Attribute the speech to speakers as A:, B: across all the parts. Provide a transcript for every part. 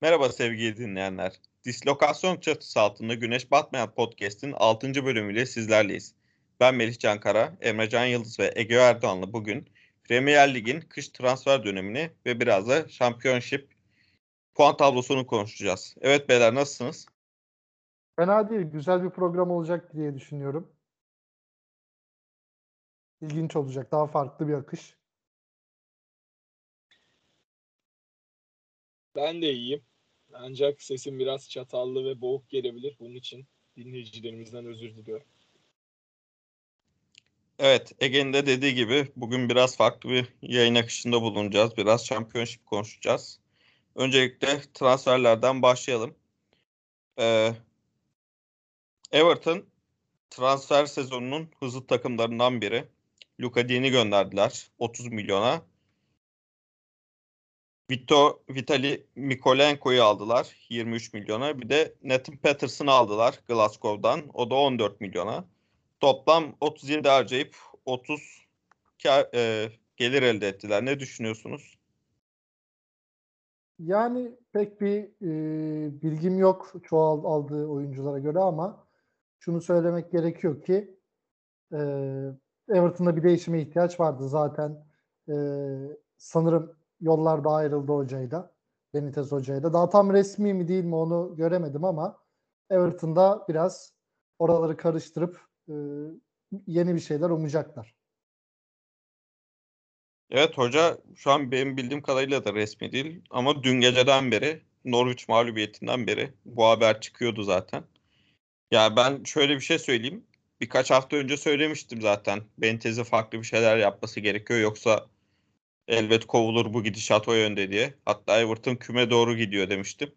A: Merhaba sevgili dinleyenler. Dislokasyon çatısı altında Güneş Batmayan Podcast'in 6. bölümüyle sizlerleyiz. Ben Melih Cankara, Emre Can Yıldız ve Ege Erdoğan'la bugün Premier Lig'in kış transfer dönemini ve biraz da Championship puan tablosunu konuşacağız. Evet beyler nasılsınız?
B: Fena değil. Güzel bir program olacak diye düşünüyorum. İlginç olacak. Daha farklı bir akış.
C: Ben de iyiyim. Ancak sesim biraz çatallı ve boğuk gelebilir. Bunun için dinleyicilerimizden özür diliyorum.
A: Evet, Ege'nin de dediği gibi bugün biraz farklı bir yayın akışında bulunacağız. Biraz Championship konuşacağız. Öncelikle transferlerden başlayalım. Ee, Everton transfer sezonunun hızlı takımlarından biri. Luka Dini gönderdiler 30 milyona. Vito Vitali Mikolenko'yu aldılar 23 milyona. Bir de Nathan Patterson'ı aldılar Glasgow'dan. O da 14 milyona. Toplam 37 harcayıp 30 kar, e, gelir elde ettiler. Ne düşünüyorsunuz?
B: Yani pek bir e, bilgim yok çoğal aldığı oyunculara göre ama şunu söylemek gerekiyor ki e, Everton'da bir değişime ihtiyaç vardı zaten. E, sanırım yollarda ayrıldı hocayla. Benitez hocayla. Daha tam resmi mi değil mi onu göremedim ama Everton'da biraz oraları karıştırıp e, yeni bir şeyler umacaklar.
A: Evet hoca şu an benim bildiğim kadarıyla da resmi değil ama dün geceden beri Norwich mağlubiyetinden beri bu haber çıkıyordu zaten. Ya ben şöyle bir şey söyleyeyim. Birkaç hafta önce söylemiştim zaten. Benitez'in farklı bir şeyler yapması gerekiyor yoksa elbet kovulur bu gidişat o yönde diye. Hatta Everton küme doğru gidiyor demiştim.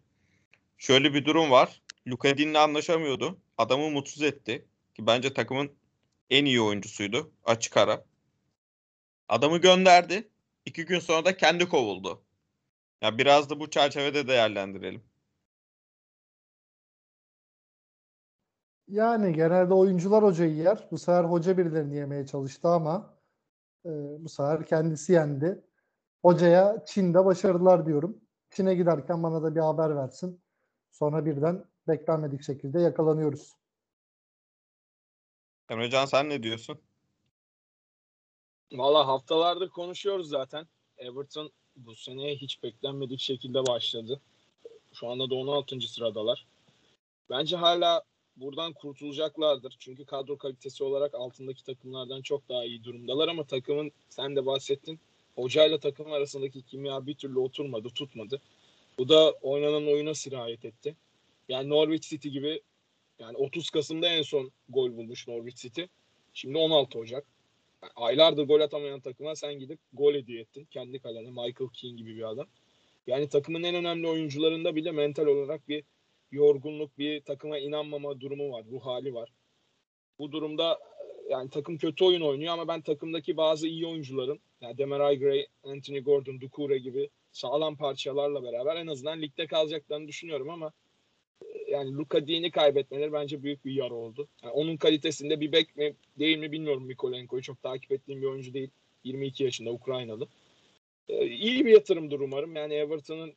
A: Şöyle bir durum var. Luka Din'le anlaşamıyordu. Adamı mutsuz etti. Ki bence takımın en iyi oyuncusuydu. Açık ara. Adamı gönderdi. İki gün sonra da kendi kovuldu. Ya biraz da bu çerçevede değerlendirelim.
B: Yani genelde oyuncular hocayı yer. Bu sefer hoca birilerini yemeye çalıştı ama e, bu sefer kendisi yendi. Hocaya Çin'de başarılar diyorum. Çin'e giderken bana da bir haber versin. Sonra birden beklenmedik şekilde yakalanıyoruz.
A: Emrecan sen ne diyorsun?
C: Valla haftalardır konuşuyoruz zaten. Everton bu sene hiç beklenmedik şekilde başladı. Şu anda da 16. sıradalar. Bence hala buradan kurtulacaklardır. Çünkü kadro kalitesi olarak altındaki takımlardan çok daha iyi durumdalar ama takımın sen de bahsettin. Hocayla takım arasındaki kimya bir türlü oturmadı, tutmadı. Bu da oynanan oyuna sirayet etti. Yani Norwich City gibi yani 30 Kasım'da en son gol bulmuş Norwich City. Şimdi 16 Ocak. Yani aylardır gol atamayan takıma sen gidip gol hediye ettin. Kendi kalene Michael Keane gibi bir adam. Yani takımın en önemli oyuncularında bile mental olarak bir yorgunluk, bir takıma inanmama durumu var, ruh hali var. Bu durumda yani takım kötü oyun oynuyor ama ben takımdaki bazı iyi oyuncuların yani Demarai Gray, Anthony Gordon, Dukure gibi sağlam parçalarla beraber en azından ligde kalacaklarını düşünüyorum ama yani Luka Dini kaybetmeleri bence büyük bir yara oldu. Yani onun kalitesinde bir bek mi değil mi bilmiyorum Mikolenko'yu. Çok takip ettiğim bir oyuncu değil. 22 yaşında Ukraynalı. Ee, iyi bir yatırımdır umarım. Yani Everton'ın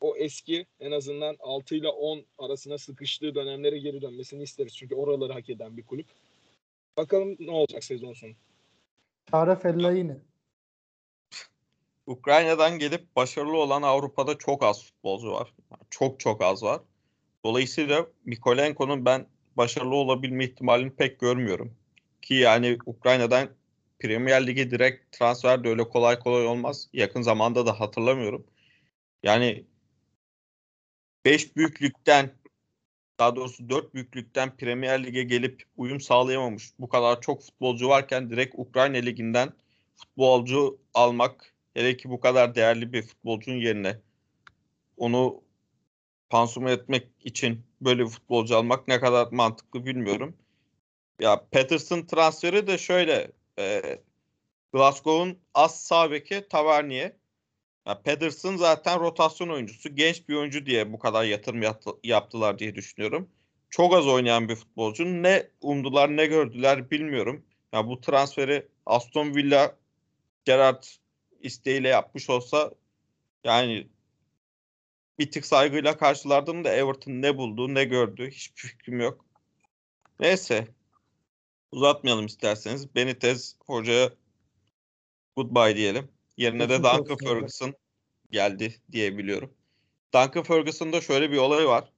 C: o eski en azından 6 ile 10 arasına sıkıştığı dönemlere geri dönmesini isteriz. Çünkü oraları hak eden bir kulüp. Bakalım ne olacak sezon sonu.
B: Çare Fellaini.
A: Ukrayna'dan gelip başarılı olan Avrupa'da çok az futbolcu var. Çok çok az var. Dolayısıyla Mikolenko'nun ben başarılı olabilme ihtimalini pek görmüyorum. Ki yani Ukrayna'dan Premier Lig'e direkt transfer de öyle kolay kolay olmaz. Yakın zamanda da hatırlamıyorum. Yani 5 büyüklükten daha doğrusu 4 büyüklükten Premier Lig'e gelip uyum sağlayamamış bu kadar çok futbolcu varken direkt Ukrayna Ligi'nden futbolcu almak hele ki bu kadar değerli bir futbolcunun yerine onu pansuman etmek için böyle bir futbolcu almak ne kadar mantıklı bilmiyorum. Ya Patterson transferi de şöyle e, Glasgow'un az sağ beki Tavernier. Ya Pedersen zaten rotasyon oyuncusu. Genç bir oyuncu diye bu kadar yatırım yaptı, yaptılar diye düşünüyorum. Çok az oynayan bir futbolcu. Ne umdular ne gördüler bilmiyorum. Ya bu transferi Aston Villa Gerard isteğiyle yapmış olsa yani bir tık saygıyla karşılardım da Everton ne buldu ne gördü hiçbir fikrim yok. Neyse uzatmayalım isterseniz. Benitez hocaya goodbye diyelim. Yerine de Duncan. Ferguson geldi diyebiliyorum. Duncan Ferguson'da şöyle bir olay var.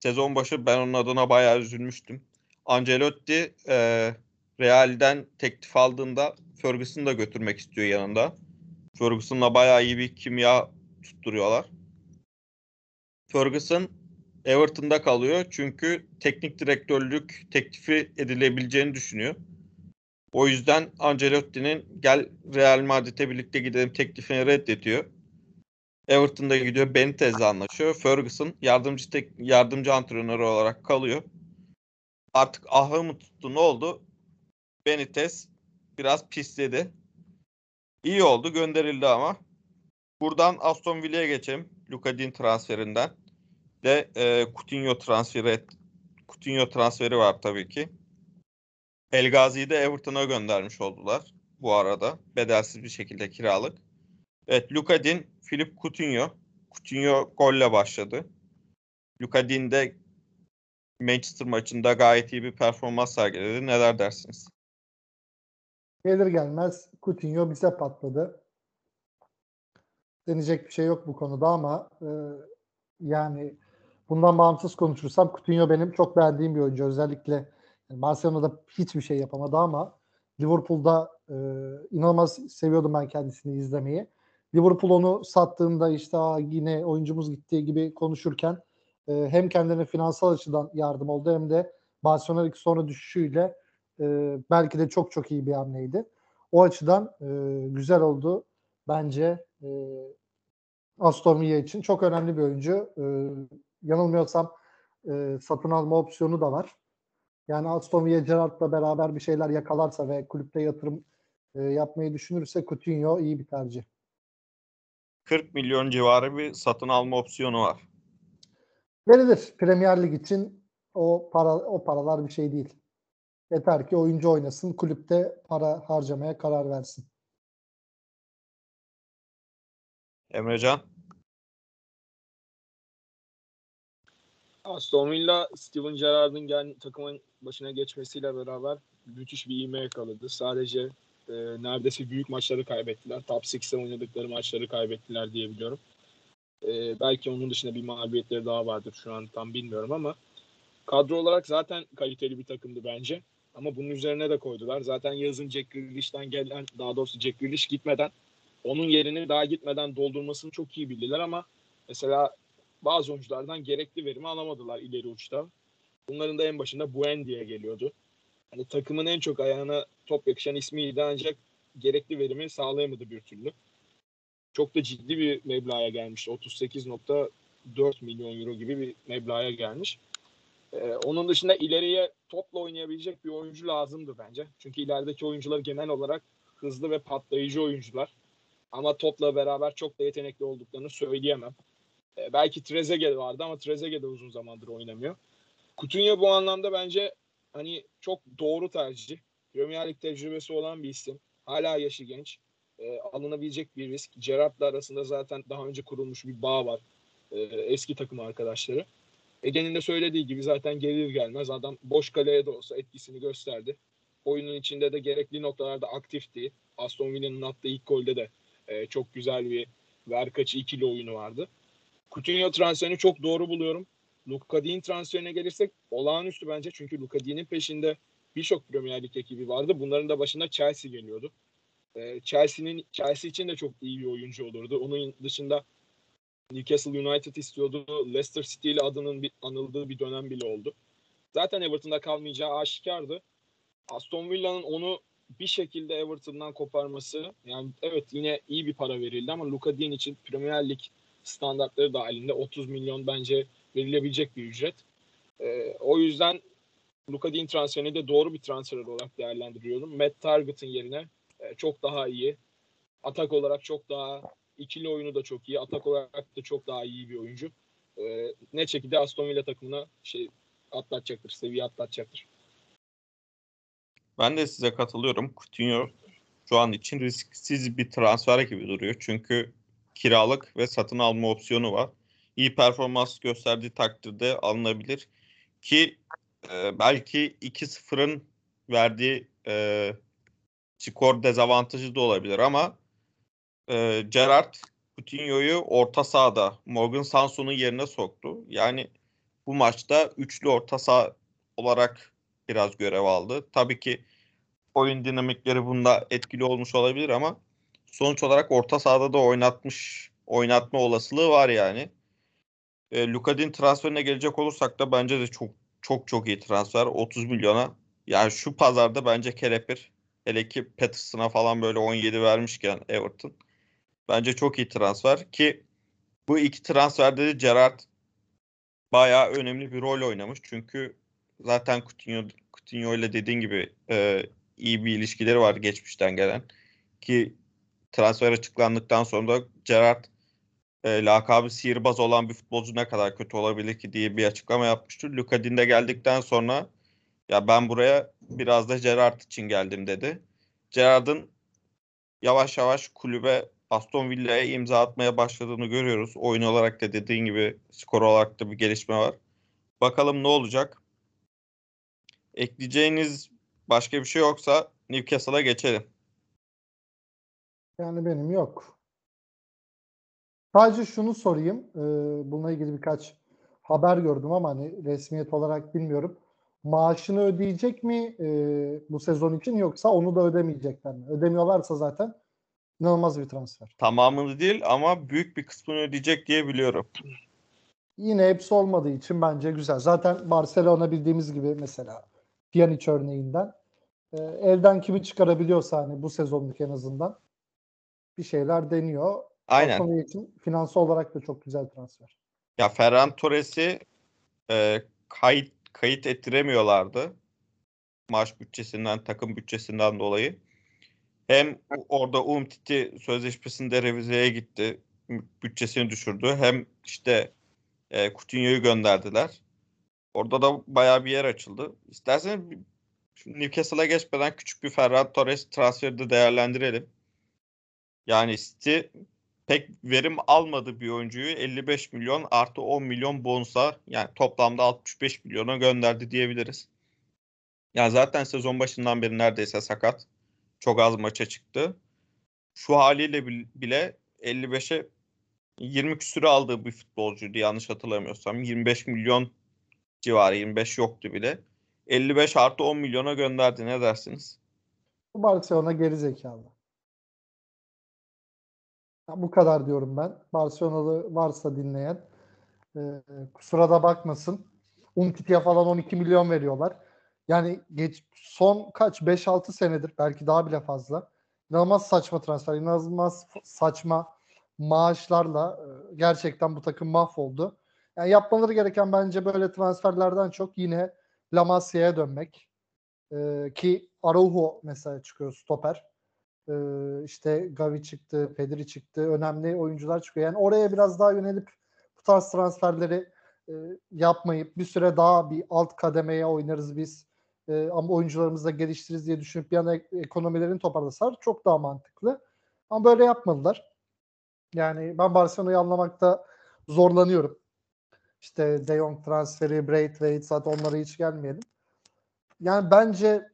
A: Sezon başı ben onun adına bayağı üzülmüştüm. Ancelotti e, Real'den teklif aldığında Ferguson'u da götürmek istiyor yanında. Ferguson'la bayağı iyi bir kimya tutturuyorlar. Ferguson Everton'da kalıyor çünkü teknik direktörlük teklifi edilebileceğini düşünüyor. O yüzden Ancelotti'nin gel Real Madrid'e birlikte gidelim teklifini reddediyor. Everton'da gidiyor Benitez'le anlaşıyor. Ferguson yardımcı tek, yardımcı antrenör olarak kalıyor. Artık ahı mı tuttu ne oldu? Benitez biraz pisledi. İyi oldu gönderildi ama. Buradan Aston Villa'ya geçelim. Luka Din transferinden. De e, Coutinho transferi Coutinho transferi var tabii ki. El Ghazi'yi de Everton'a göndermiş oldular bu arada. Bedelsiz bir şekilde kiralık. Evet Luka Din, Filip Coutinho. Coutinho golle başladı. Luka Din de Manchester maçında gayet iyi bir performans sergiledi. Neler dersiniz?
B: Gelir gelmez Coutinho bize patladı. Deneyecek bir şey yok bu konuda ama e, yani bundan bağımsız konuşursam Coutinho benim çok beğendiğim bir oyuncu. Özellikle Barcelona'da hiçbir şey yapamadı ama Liverpool'da e, inanılmaz seviyordum ben kendisini izlemeyi. Liverpool onu sattığında işte yine oyuncumuz gittiği gibi konuşurken e, hem kendine finansal açıdan yardım oldu hem de Barcelona'daki sonra düşüşüyle e, belki de çok çok iyi bir hamleydi. O açıdan e, güzel oldu bence e, Aston Villa için. Çok önemli bir oyuncu. E, yanılmıyorsam e, satın alma opsiyonu da var. Yani Aston Villa Gerrard'la beraber bir şeyler yakalarsa ve kulüpte yatırım e, yapmayı düşünürse Coutinho iyi bir tercih.
A: 40 milyon civarı bir satın alma opsiyonu var.
B: Verilir. Premier Lig için o para o paralar bir şey değil. Yeter ki oyuncu oynasın, kulüpte para harcamaya karar versin.
A: Emrecan?
C: Aston Villa Steven Gerrard'ın gel takımın başına geçmesiyle beraber müthiş bir ivme yakaladı. Sadece e, neredeyse büyük maçları kaybettiler. Top 6'de oynadıkları maçları kaybettiler diyebiliyorum. E, belki onun dışında bir mağlubiyetleri daha vardır şu an tam bilmiyorum ama kadro olarak zaten kaliteli bir takımdı bence. Ama bunun üzerine de koydular. Zaten yazın Jack Grealish'ten gelen, daha doğrusu Jack Grealish gitmeden onun yerini daha gitmeden doldurmasını çok iyi bildiler ama mesela bazı oyunculardan gerekli verimi alamadılar ileri uçta. Bunların da en başında Buendia'ya geliyordu. Hani takımın en çok ayağına top yakışan ismiydi ancak gerekli verimi sağlayamadı bir türlü. Çok da ciddi bir meblağa gelmişti. 38.4 milyon euro gibi bir meblağa gelmiş. Ee, onun dışında ileriye topla oynayabilecek bir oyuncu lazımdı bence. Çünkü ilerideki oyuncular genel olarak hızlı ve patlayıcı oyuncular. Ama topla beraber çok da yetenekli olduklarını söyleyemem. Ee, belki Trezeguet vardı ama Trezeguet de uzun zamandır oynamıyor. Coutinho bu anlamda bence hani çok doğru tercih. Premier Lig tecrübesi olan bir isim. Hala yaşı genç. Ee, alınabilecek bir risk. Gerrard'la arasında zaten daha önce kurulmuş bir bağ var. Ee, eski takım arkadaşları. Ege'nin de söylediği gibi zaten gelir gelmez adam boş kaleye de olsa etkisini gösterdi. Oyunun içinde de gerekli noktalarda aktifti. Aston Villa'nın attığı ilk golde de e, çok güzel bir ver kaçı ikili oyunu vardı. Coutinho transferini çok doğru buluyorum. Luka Dean transferine gelirsek olağanüstü bence. Çünkü Luka Dean'in peşinde birçok Premier Lig ekibi vardı. Bunların da başında Chelsea geliyordu. E, Chelsea'nin Chelsea için de çok iyi bir oyuncu olurdu. Onun dışında Newcastle United istiyordu. Leicester City ile adının bir, anıldığı bir dönem bile oldu. Zaten Everton'da kalmayacağı aşikardı. Aston Villa'nın onu bir şekilde Everton'dan koparması yani evet yine iyi bir para verildi ama Luka Dean için Premier Lig standartları dahilinde 30 milyon bence verilebilecek bir ücret. Ee, o yüzden Luka Dean transferini de doğru bir transfer olarak değerlendiriyorum. Matt Target'ın yerine e, çok daha iyi. Atak olarak çok daha ikili oyunu da çok iyi. Atak olarak da çok daha iyi bir oyuncu. Ee, ne şekilde Aston Villa takımına şey atlatacaktır, seviye atlatacaktır.
A: Ben de size katılıyorum. Coutinho şu an için risksiz bir transfer gibi duruyor. Çünkü kiralık ve satın alma opsiyonu var. iyi performans gösterdiği takdirde alınabilir. Ki e, belki 2-0'ın verdiği e, skor dezavantajı da olabilir ama e, Gerrard Coutinho'yu orta sahada Morgan Sanson'un yerine soktu. Yani bu maçta üçlü orta saha olarak biraz görev aldı. Tabii ki oyun dinamikleri bunda etkili olmuş olabilir ama sonuç olarak orta sahada da oynatmış oynatma olasılığı var yani. E, Lukadin transferine gelecek olursak da bence de çok çok çok iyi transfer. 30 milyona. Yani şu pazarda bence kelepir. Hele ki Patterson'a falan böyle 17 vermişken Everton. Bence çok iyi transfer ki bu iki transferde de Gerrard bayağı önemli bir rol oynamış. Çünkü zaten Coutinho, Coutinho ile dediğin gibi e, iyi bir ilişkileri var geçmişten gelen. Ki transfer açıklandıktan sonra da Gerrard e, lakabı sihirbaz olan bir futbolcu ne kadar kötü olabilir ki diye bir açıklama yapmıştı. Luka Dinde geldikten sonra ya ben buraya biraz da Gerrard için geldim dedi. Gerrard'ın yavaş yavaş kulübe Aston Villa'ya imza atmaya başladığını görüyoruz. Oyun olarak da dediğin gibi skor olarak da bir gelişme var. Bakalım ne olacak? Ekleyeceğiniz başka bir şey yoksa Newcastle'a geçelim.
B: Yani benim yok. Sadece şunu sorayım. Ee, bununla ilgili birkaç haber gördüm ama hani resmiyet olarak bilmiyorum. Maaşını ödeyecek mi e, bu sezon için yoksa onu da ödemeyecekler mi? Ödemiyorlarsa zaten inanılmaz bir transfer.
A: Tamamını değil ama büyük bir kısmını ödeyecek diye biliyorum.
B: Yine hepsi olmadığı için bence güzel. Zaten Barcelona bildiğimiz gibi mesela Pjanic örneğinden e, elden kimi çıkarabiliyorsa hani bu sezonluk en azından bir şeyler deniyor.
A: Aynen.
B: Villa için finansal olarak da çok güzel transfer.
A: Ya Ferran Torres'i e, kayıt kayıt ettiremiyorlardı. Maaş bütçesinden, takım bütçesinden dolayı. Hem orada Umtiti sözleşmesinde revizeye gitti. Bütçesini düşürdü. Hem işte e, Coutinho'yu gönderdiler. Orada da bayağı bir yer açıldı. İsterseniz Newcastle'a geçmeden küçük bir Ferran Torres transferi de değerlendirelim. Yani City pek verim almadı bir oyuncuyu 55 milyon artı 10 milyon bonusa yani toplamda 65 milyona gönderdi diyebiliriz. Yani zaten sezon başından beri neredeyse sakat. Çok az maça çıktı. Şu haliyle bile 55'e 20 küsürü aldığı bir futbolcuydu yanlış hatırlamıyorsam. 25 milyon civarı 25 yoktu bile. 55 artı 10 milyona gönderdi ne dersiniz?
B: Bu Barcelona geri zekalı. Ya bu kadar diyorum ben. Barcelonalı varsa dinleyen e, kusura da bakmasın. Umtiti'ye falan 12 milyon veriyorlar. Yani geç, son kaç 5-6 senedir belki daha bile fazla. İnanılmaz saçma transfer, inanılmaz saçma maaşlarla e, gerçekten bu takım mahvoldu. Yani yapmaları gereken bence böyle transferlerden çok yine La Masia'ya dönmek. E, ki Araujo mesela çıkıyor stoper. E, işte Gavi çıktı, Pedri çıktı. Önemli oyuncular çıkıyor. Yani oraya biraz daha yönelip bu tarz transferleri e, yapmayıp bir süre daha bir alt kademeye oynarız biz. E, ama oyuncularımızı da geliştiririz diye düşünüp bir yana ekonomilerini toparlasalar çok daha mantıklı. Ama böyle yapmadılar. Yani ben Barcelona'yı anlamakta zorlanıyorum. İşte De Jong transferi, Braithwaite zaten onlara hiç gelmeyelim. Yani bence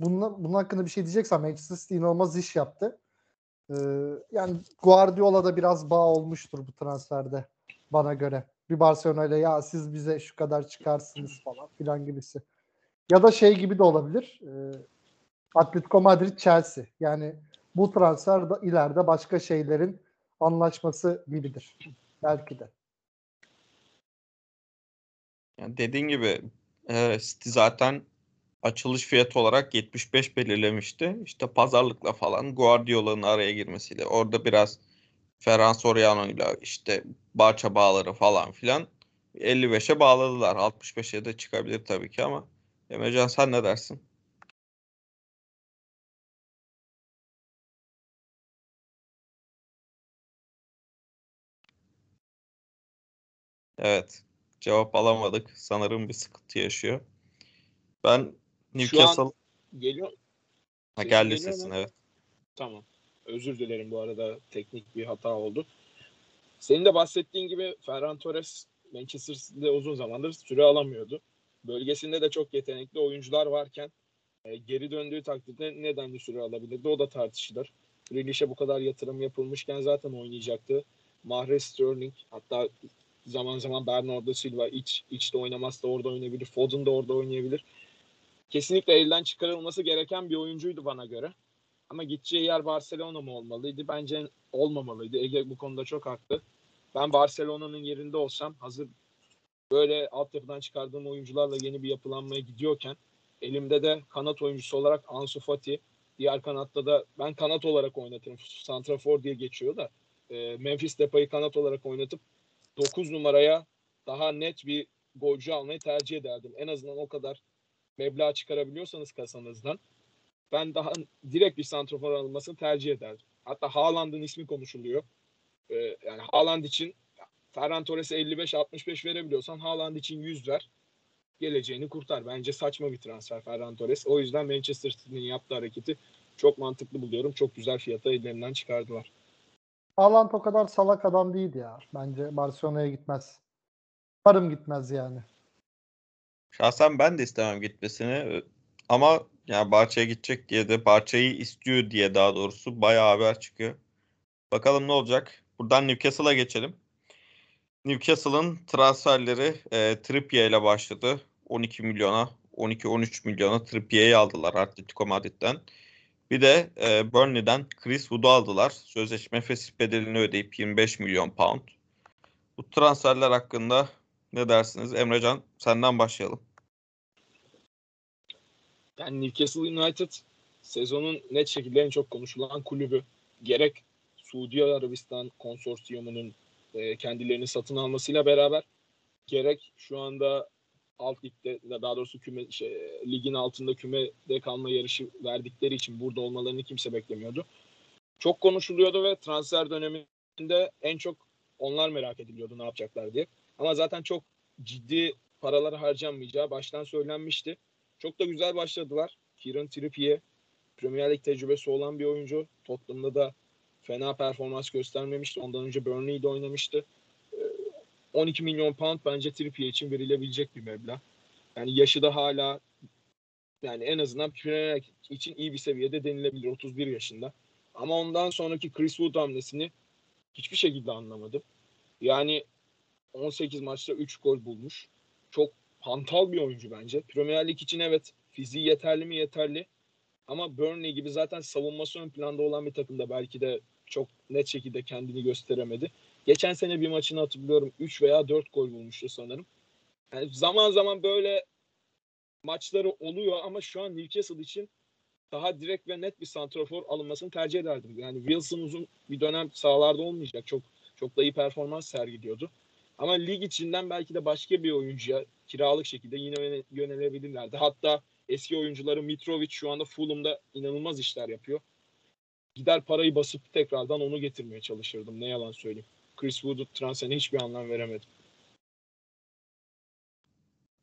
B: bunun, bunun hakkında bir şey diyeceksem Manchester City inanılmaz iş yaptı. Ee, yani Guardiola da biraz bağ olmuştur bu transferde bana göre. Bir Barcelona ile ya siz bize şu kadar çıkarsınız falan filan gibisi. Ya da şey gibi de olabilir. E, Atletico Madrid Chelsea. Yani bu transfer da ileride başka şeylerin anlaşması gibidir. Belki de.
A: Yani dediğin gibi e, City zaten açılış fiyatı olarak 75 belirlemişti. İşte pazarlıkla falan Guardiola'nın araya girmesiyle orada biraz Ferran Soriano ile işte Barça bağları falan filan 55'e bağladılar. 65'e de çıkabilir tabii ki ama Emrecan sen ne dersin? Evet. Cevap alamadık. Sanırım bir sıkıntı yaşıyor. Ben Newcastle...
C: An geliyor.
A: Ha, geldi sesin evet.
C: Tamam. Özür dilerim bu arada teknik bir hata oldu. Senin de bahsettiğin gibi Ferran Torres Manchester City'de uzun zamandır süre alamıyordu. Bölgesinde de çok yetenekli oyuncular varken e, geri döndüğü takdirde neden de süre alabilirdi o da tartışılır. Grealish'e bu kadar yatırım yapılmışken zaten oynayacaktı. Mahrez Sterling hatta zaman zaman Bernardo Silva iç, içte oynamazsa orada oynayabilir. Foden da orada oynayabilir. Kesinlikle elden çıkarılması gereken bir oyuncuydu bana göre. Ama gideceği yer Barcelona mı olmalıydı? Bence olmamalıydı. Ege bu konuda çok haklı. Ben Barcelona'nın yerinde olsam hazır böyle altyapıdan çıkardığım oyuncularla yeni bir yapılanmaya gidiyorken elimde de kanat oyuncusu olarak Ansu Fati diğer kanatta da ben kanat olarak oynatırım. Santrafor diye geçiyor da e, Memphis Depay'ı kanat olarak oynatıp 9 numaraya daha net bir golcü almayı tercih ederdim. En azından o kadar meblağ çıkarabiliyorsanız kasanızdan ben daha direkt bir santrafor alınmasını tercih ederdim. Hatta Haaland'ın ismi konuşuluyor. Ee, yani Haaland için Ferran Torres'e 55-65 verebiliyorsan Haaland için 100 ver. Geleceğini kurtar. Bence saçma bir transfer Ferran Torres. O yüzden Manchester City'nin yaptığı hareketi çok mantıklı buluyorum. Çok güzel fiyata ellerinden çıkardılar.
B: Haaland o kadar salak adam değildi ya. Bence Barcelona'ya gitmez. Varım gitmez yani.
A: Şahsen ben de istemem gitmesini. Ama yani Barça'ya gidecek diye de Barça'yı istiyor diye daha doğrusu bayağı haber çıkıyor. Bakalım ne olacak. Buradan Newcastle'a geçelim. Newcastle'ın transferleri e, Trippier ile başladı. 12 milyona, 12-13 milyona Trippier'i aldılar Atletico Madrid'den. Bir de e, Burnley'den Chris Wood'u aldılar. Sözleşme fesih bedelini ödeyip 25 milyon pound. Bu transferler hakkında ne dersiniz? Emrecan senden başlayalım.
C: Yani Newcastle United sezonun net şekilde en çok konuşulan kulübü. Gerek Suudi Arabistan konsorsiyumunun e, kendilerini satın almasıyla beraber gerek şu anda alt ligde daha doğrusu küme şey, ligin altında kümede kalma yarışı verdikleri için burada olmalarını kimse beklemiyordu. Çok konuşuluyordu ve transfer döneminde en çok onlar merak ediliyordu ne yapacaklar diye. Ama zaten çok ciddi paralar harcanmayacağı baştan söylenmişti. Çok da güzel başladılar. Kieran Trippier Premier Lig tecrübesi olan bir oyuncu. Tottenham'da da fena performans göstermemişti. Ondan önce Burnley'de oynamıştı. 12 ee, milyon pound bence Trippier için verilebilecek bir meblağ. Yani yaşı da hala yani en azından Premier için iyi bir seviyede denilebilir 31 yaşında. Ama ondan sonraki Chris Wood hamlesini hiçbir şekilde anlamadım. Yani 18 maçta 3 gol bulmuş. Çok hantal bir oyuncu bence. Premier Lig için evet fiziği yeterli mi yeterli. Ama Burnley gibi zaten savunması ön planda olan bir takımda belki de çok net şekilde kendini gösteremedi. Geçen sene bir maçını hatırlıyorum 3 veya 4 gol bulmuştu sanırım. Yani zaman zaman böyle maçları oluyor ama şu an Newcastle için daha direkt ve net bir santrafor alınmasını tercih ederdim. Yani Wilson uzun bir dönem sahalarda olmayacak. Çok çok da iyi performans sergiliyordu. Ama lig içinden belki de başka bir oyuncuya kiralık şekilde yine yönelebilirlerdi. Hatta eski oyuncuları Mitrovic şu anda Fulham'da inanılmaz işler yapıyor. Gider parayı basıp tekrardan onu getirmeye çalışırdım. Ne yalan söyleyeyim. Chris Wood'u transferine hiçbir anlam veremedim.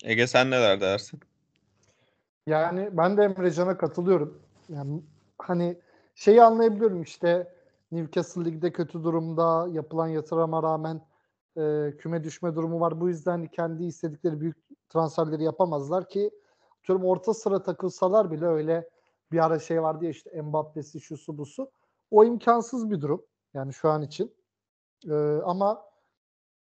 A: Ege sen neler dersin?
B: Yani ben de Emrecan'a katılıyorum. Yani hani şeyi anlayabiliyorum işte Newcastle Lig'de kötü durumda yapılan yatırıma rağmen e, küme düşme durumu var. Bu yüzden kendi istedikleri büyük transferleri yapamazlar ki Diyorum orta sıra takılsalar bile öyle bir ara şey vardı ya işte Mbappe'si şusu busu. O imkansız bir durum. Yani şu an için. Ee, ama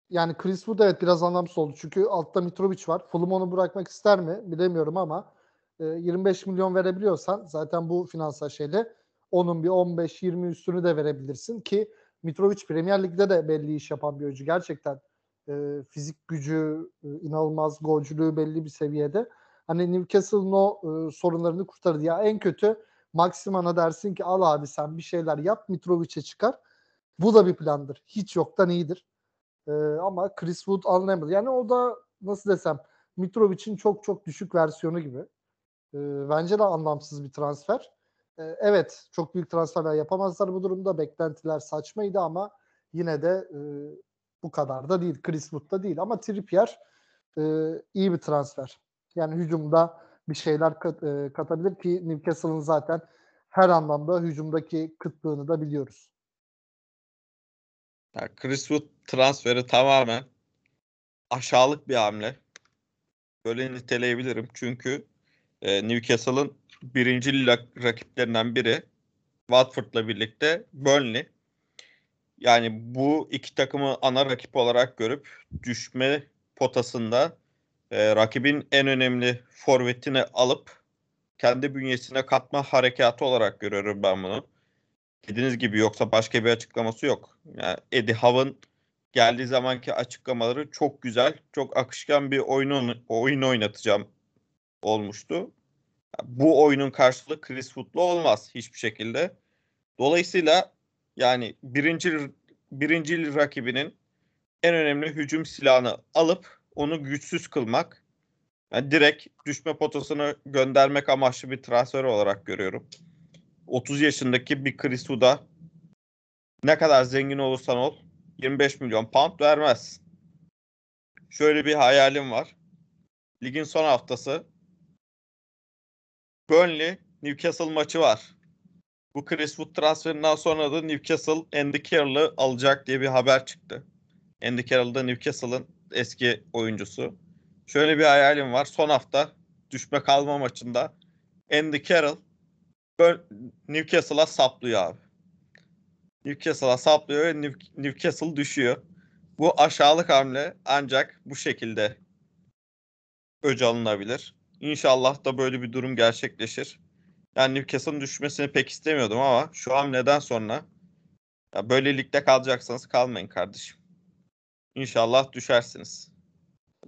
B: yani Chris Wood evet biraz anlamsız oldu. Çünkü altta Mitrovic var. Fulham onu bırakmak ister mi bilemiyorum ama e, 25 milyon verebiliyorsan zaten bu finansal şeyle onun bir 15-20 üstünü de verebilirsin ki Mitrovic Premier Lig'de de belli iş yapan bir oyuncu. Gerçekten e, fizik gücü, e, inanılmaz golcülüğü belli bir seviyede. Hani Newcastle'ın o e, sorunlarını kurtarır. Ya en kötü Maximan'a dersin ki al abi sen bir şeyler yap Mitrovic'e çıkar. Bu da bir plandır. Hiç yoktan iyidir. E, ama Chris Wood anlayamadı. Yani o da nasıl desem Mitrovic'in çok çok düşük versiyonu gibi. E, bence de anlamsız bir transfer. E, evet çok büyük transferler yapamazlar bu durumda. Beklentiler saçmaydı ama yine de e, bu kadar da değil. Chris Wood da değil ama Trippier e, iyi bir transfer. Yani hücumda bir şeyler kat, e, katabilir ki Newcastle'ın zaten her anlamda hücumdaki kıtlığını da biliyoruz.
A: Yani Chris Wood transferi tamamen aşağılık bir hamle. Böyle niteleyebilirim. Çünkü e, Newcastle'ın birinci rakiplerinden biri Watford'la birlikte Burnley. Yani bu iki takımı ana rakip olarak görüp düşme potasında e, rakibin en önemli forvetini alıp kendi bünyesine katma harekatı olarak görüyorum ben bunu. Dediğiniz gibi yoksa başka bir açıklaması yok. Yani Eddie Howe'ın geldiği zamanki açıklamaları çok güzel, çok akışkan bir oyun oyun oynatacağım olmuştu. Bu oyunun karşılığı Chris Wood'la olmaz hiçbir şekilde. Dolayısıyla yani birinci birinci rakibinin en önemli hücum silahını alıp onu güçsüz kılmak yani direkt düşme potasını göndermek amaçlı bir transfer olarak görüyorum. 30 yaşındaki bir Chris Wood'a ne kadar zengin olursan ol 25 milyon pound vermez. Şöyle bir hayalim var. Ligin son haftası Burnley Newcastle maçı var. Bu Chris Wood transferinden sonra da Newcastle Andy Carroll'ı alacak diye bir haber çıktı. Andy Carroll Newcastle'ın eski oyuncusu. Şöyle bir hayalim var. Son hafta düşme kalma maçında Andy Carroll Newcastle'a saplıyor abi. Newcastle'a saplıyor ve Newcastle düşüyor. Bu aşağılık hamle ancak bu şekilde öc alınabilir. İnşallah da böyle bir durum gerçekleşir. Yani Newcastle'ın düşmesini pek istemiyordum ama şu hamleden sonra ya böyle ligde kalacaksanız kalmayın kardeşim. İnşallah düşersiniz.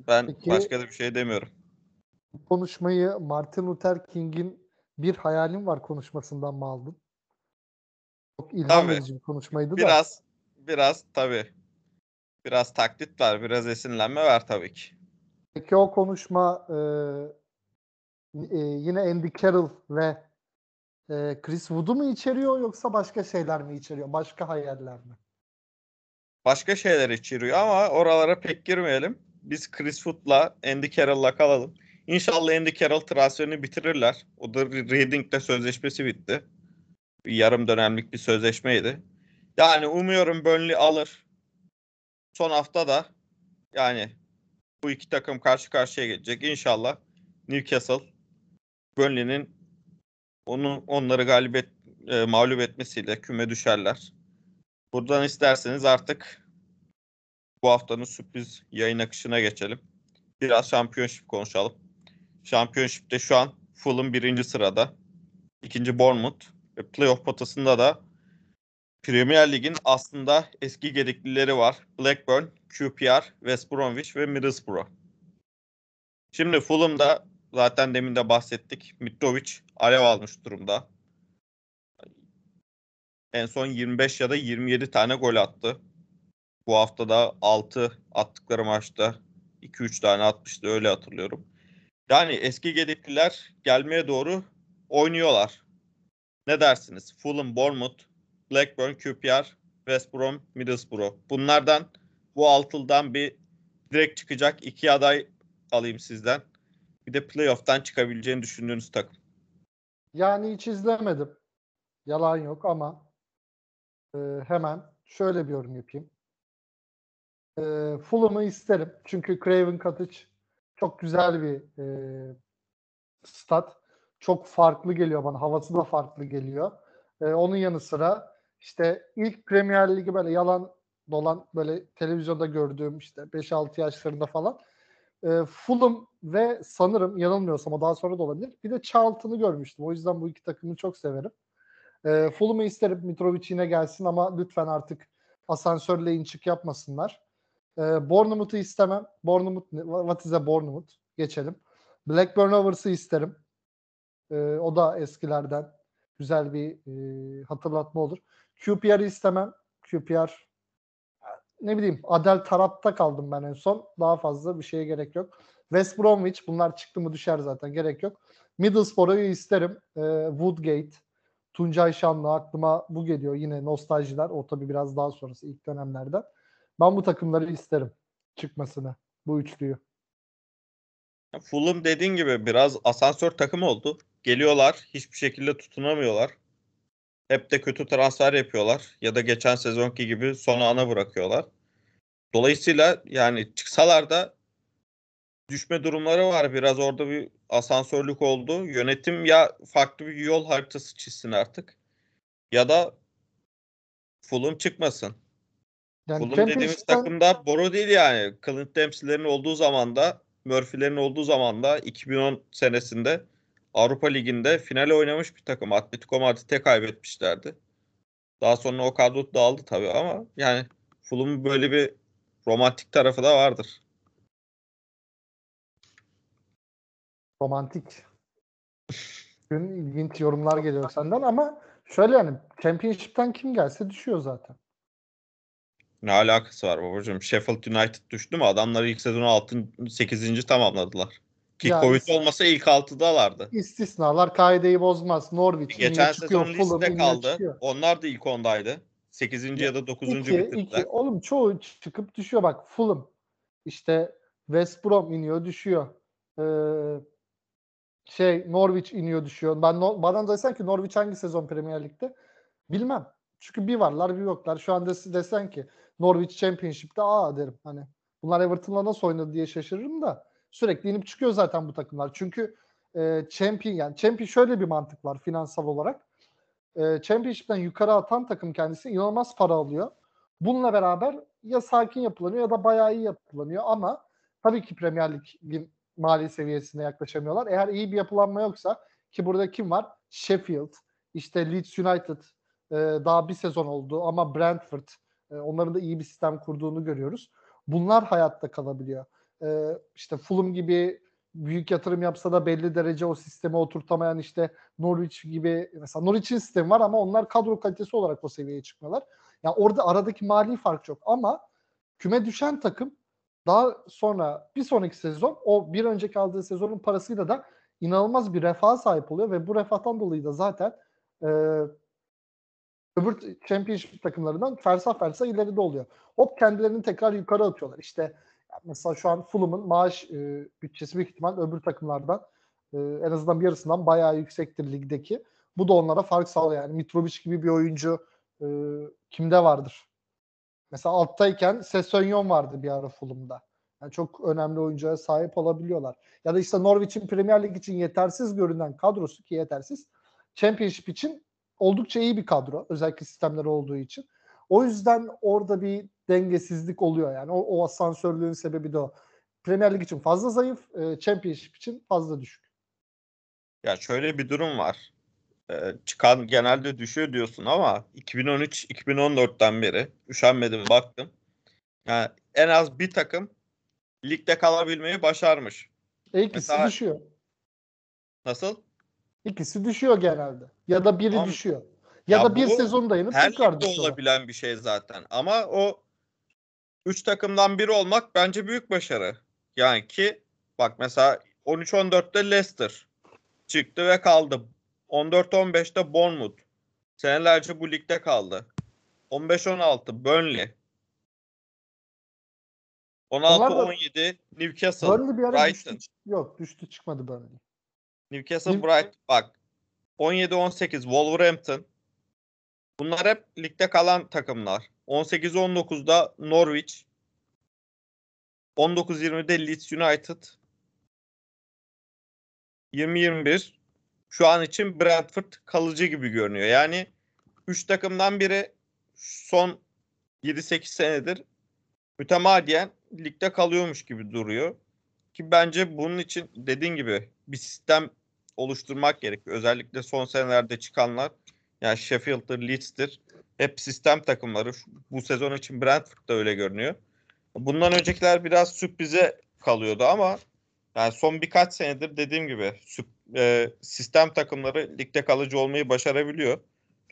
A: Ben Peki, başka da bir şey demiyorum.
B: Konuşmayı Martin Luther King'in bir hayalim var konuşmasından mı aldın? Çok ilham tabii. verici bir konuşmaydı
A: biraz, da. Biraz, biraz tabii. Biraz taklit var, biraz esinlenme var tabii ki.
B: Peki o konuşma e, e, yine Andy Carroll ve e, Chris Wood'u mu içeriyor yoksa başka şeyler mi içeriyor? Başka hayaller mi?
A: Başka şeyler içeriyor ama oralara pek girmeyelim. Biz Chris Wood'la Andy Carroll'la kalalım. İnşallah Andy Carroll transferini bitirirler. O da Reading'le sözleşmesi bitti. Bir yarım dönemlik bir sözleşmeydi. Yani umuyorum Burnley alır. Son hafta da yani bu iki takım karşı karşıya gelecek. İnşallah Newcastle Burnley'nin onu onları galibiyet e, mağlup etmesiyle küme düşerler. Buradan isterseniz artık bu haftanın sürpriz yayın akışına geçelim. Biraz şampiyonşip konuşalım. Şampiyonşipte şu an Fulham birinci sırada. ikinci Bournemouth ve playoff potasında da Premier Lig'in aslında eski gediklileri var. Blackburn, QPR, West Bromwich ve Middlesbrough. Şimdi Fulham'da zaten demin de bahsettik. Mitrovic alev almış durumda. En son 25 ya da 27 tane gol attı. Bu hafta da 6 attıkları maçta 2-3 tane atmıştı öyle hatırlıyorum. Yani eski gedikliler gelmeye doğru oynuyorlar. Ne dersiniz? Fulham, Bournemouth, Blackburn, QPR, West Brom, Middlesbrough. Bunlardan bu altıldan bir direkt çıkacak iki aday alayım sizden. Bir de playoff'tan çıkabileceğini düşündüğünüz takım.
B: Yani hiç izlemedim. Yalan yok ama hemen şöyle bir yorum yapayım. E, Fulham'ı isterim. Çünkü Craven Cottage çok güzel bir e, stat. Çok farklı geliyor bana. Havası da farklı geliyor. E, onun yanı sıra işte ilk Premier Ligi böyle yalan dolan böyle televizyonda gördüğüm işte 5-6 yaşlarında falan e, Fulham ve sanırım yanılmıyorsam o daha sonra da olabilir. Bir de Charlton'ı görmüştüm. O yüzden bu iki takımı çok severim. E, Fulham'ı isterim. Mitrovic yine gelsin ama lütfen artık asansörle in çık yapmasınlar. E, Bournemouth'u istemem. Bournemouth, what is a Bournemouth? Geçelim. Blackburn Rovers'ı isterim. E, o da eskilerden güzel bir e, hatırlatma olur. QPR'ı istemem. QPR ne bileyim Adel Tarap'ta kaldım ben en son. Daha fazla bir şeye gerek yok. West Bromwich bunlar çıktı mı düşer zaten gerek yok. Middlesbrough'u isterim. E, Woodgate, Tuncay Şanlı aklıma bu geliyor. Yine nostaljiler. O tabii biraz daha sonrası ilk dönemlerden. Ben bu takımları isterim çıkmasını. Bu üçlüyü.
A: Fulham dediğin gibi biraz asansör takım oldu. Geliyorlar hiçbir şekilde tutunamıyorlar. Hep de kötü transfer yapıyorlar. Ya da geçen sezonki gibi sona ana bırakıyorlar. Dolayısıyla yani çıksalar da düşme durumları var. Biraz orada bir asansörlük oldu. Yönetim ya farklı bir yol haritası çizsin artık ya da Fulham çıkmasın.
B: Yani
A: Fulham dediğimiz takımda boru değil yani. Clint Dempsey'lerin olduğu zaman da Murphy'lerin olduğu zaman da 2010 senesinde Avrupa Ligi'nde finale oynamış bir takım. Atletico Madrid'e kaybetmişlerdi. Daha sonra o kadro dağıldı tabii ama yani Fulham'ın böyle bir romantik tarafı da vardır.
B: Romantik. Bugün ilginç yorumlar geliyor senden ama şöyle yani Championship'ten kim gelse düşüyor zaten.
A: Ne alakası var babacığım? Sheffield United düştü mü? Adamlar ilk sezonu 6. 8. tamamladılar. Ki
B: Ya
A: Covid olmasa ilk 6'dalardı.
B: İstisnalar kaideyi bozmaz. Norwich
A: Geçen
B: çıkıyor.
A: sezon
B: Fulham
A: liste
B: iniyor
A: kaldı.
B: çıkıyor.
A: Onlar da ilk 10'daydı. 8. ya da 9.
B: İki,
A: bitirdiler.
B: iki. Oğlum çoğu çıkıp düşüyor. Bak Fulham. İşte West Brom iniyor düşüyor. Ee, şey Norwich iniyor düşüyor. Ben no- bana desen ki Norwich hangi sezon Premier Lig'de? Bilmem. Çünkü bir varlar bir yoklar. Şu anda des- desen ki Norwich Championship'te aa derim. Hani bunlar Everton'la nasıl oynadı diye şaşırırım da sürekli inip çıkıyor zaten bu takımlar. Çünkü e, champion yani champion şöyle bir mantık var finansal olarak. E, championship'ten yukarı atan takım kendisi inanılmaz para alıyor. Bununla beraber ya sakin yapılanıyor ya da bayağı iyi yapılanıyor ama tabii ki Premier Lig'in mali seviyesine yaklaşamıyorlar. Eğer iyi bir yapılanma yoksa ki burada kim var? Sheffield, işte Leeds United e, daha bir sezon oldu ama Brentford e, onların da iyi bir sistem kurduğunu görüyoruz. Bunlar hayatta kalabiliyor. E, işte Fulham gibi büyük yatırım yapsa da belli derece o sisteme oturtamayan işte Norwich gibi mesela Norwich'in sistemi var ama onlar kadro kalitesi olarak o seviyeye çıkmıyorlar. Yani orada aradaki mali fark çok ama küme düşen takım daha sonra bir sonraki sezon o bir önceki aldığı sezonun parasıyla da inanılmaz bir refaha sahip oluyor ve bu refahtan dolayı da zaten e, öbür championship takımlarından fersah fersah ileride oluyor. Hop kendilerini tekrar yukarı atıyorlar. İşte mesela şu an Fulham'ın maaş e, bütçesi büyük ihtimal öbür takımlardan e, en azından bir yarısından bayağı yüksektir ligdeki. Bu da onlara fark sağlıyor. Yani Mitrovic gibi bir oyuncu e, kimde vardır? Mesela alttayken Sessegnon vardı bir ara Fulham'da. Yani çok önemli oyuncuya sahip olabiliyorlar. Ya da işte Norwich'in Premier Lig için yetersiz görünen kadrosu ki yetersiz. Championship için oldukça iyi bir kadro. Özellikle sistemleri olduğu için. O yüzden orada bir dengesizlik oluyor yani. O, o asansörlüğün sebebi de o. Premier Lig için fazla zayıf, e, Championship için fazla düşük.
A: Ya şöyle bir durum var. Ee, çıkan genelde düşüyor diyorsun ama 2013-2014'ten beri üşenmedim baktım. Yani en az bir takım ligde kalabilmeyi başarmış.
B: E ikisi
A: Mesela-
B: düşüyor.
A: Nasıl?
B: İkisi düşüyor genelde. Ya da biri
A: Tamam.
B: düşüyor. Ya,
A: Ya
B: da bir sezon dayanıp
A: Her
B: tekrar düşüyorlar.
A: olabilen bir şey zaten. Ama o üç takımdan biri olmak bence büyük başarı. Yani ki bak mesela 13-14'te Leicester çıktı ve kaldı. 14-15'te Bournemouth. Senelerce bu ligde kaldı. 15-16 Burnley.
B: Onlar da-
A: 16-17 Newcastle.
B: Burnley bir ara
A: Brighton.
B: düştü. Yok düştü çıkmadı Burnley.
A: Newcastle
B: New-
A: Brighton. Bak 17-18 Wolverhampton. Bunlar hep ligde kalan takımlar. 18-19'da Norwich. 19-20'de Leeds United. 20-21 şu an için Brentford kalıcı gibi görünüyor. Yani 3 takımdan biri son 7-8 senedir mütemadiyen ligde kalıyormuş gibi duruyor. Ki bence bunun için dediğin gibi bir sistem oluşturmak gerekiyor. Özellikle son senelerde çıkanlar yani Sheffield'dır, Leeds'tir. Hep sistem takımları. Bu sezon için Brentford da öyle görünüyor. Bundan öncekiler biraz sürprize kalıyordu ama yani son birkaç senedir dediğim gibi süp- e, sistem takımları ligde kalıcı olmayı başarabiliyor.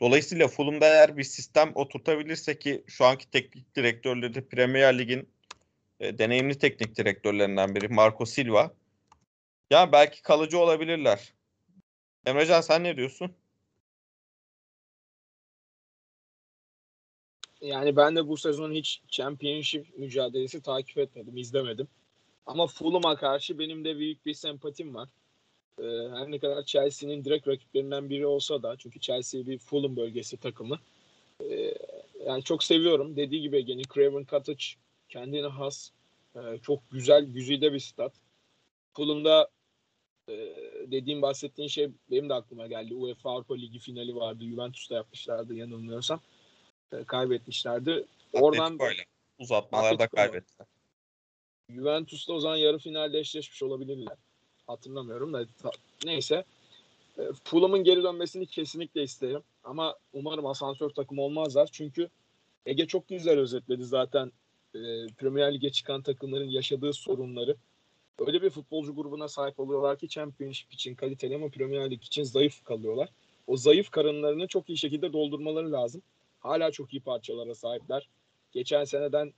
A: Dolayısıyla Fulham'da eğer bir sistem oturtabilirse ki şu anki teknik direktörleri de Premier Lig'in e, deneyimli teknik direktörlerinden biri Marco Silva. Ya belki kalıcı olabilirler. Emrecan sen ne diyorsun?
C: Yani ben de bu sezon hiç Championship mücadelesi takip etmedim, izlemedim. Ama Fulham'a karşı benim de büyük bir sempatim var. Ee, her ne kadar Chelsea'nin direkt rakiplerinden biri olsa da çünkü Chelsea bir Fulham bölgesi takımı. Ee, yani çok seviyorum. Dediği gibi Ege'nin Craven Cottage kendine has e, çok güzel, güzide bir stat. Fulham'da e, dediğim bahsettiğin şey benim de aklıma geldi. UEFA Avrupa Ligi finali vardı. Juventus'ta yapmışlardı yanılmıyorsam. E, kaybetmişlerdi. Oradan
A: ile uzatmalarda kaybettiler.
C: Juventus'ta o zaman yarı finalde eşleşmiş olabilirler. Hatırlamıyorum da neyse. E, Fulham'ın geri dönmesini kesinlikle isterim. Ama umarım asansör takımı olmazlar. Çünkü Ege çok güzel özetledi zaten e, Premier Lig'e çıkan takımların yaşadığı sorunları. Öyle bir futbolcu grubuna sahip oluyorlar ki Championship için kaliteli ama Premier Lig için zayıf kalıyorlar. O zayıf karınlarını çok iyi şekilde doldurmaları lazım. Hala çok iyi parçalara sahipler. Geçen seneden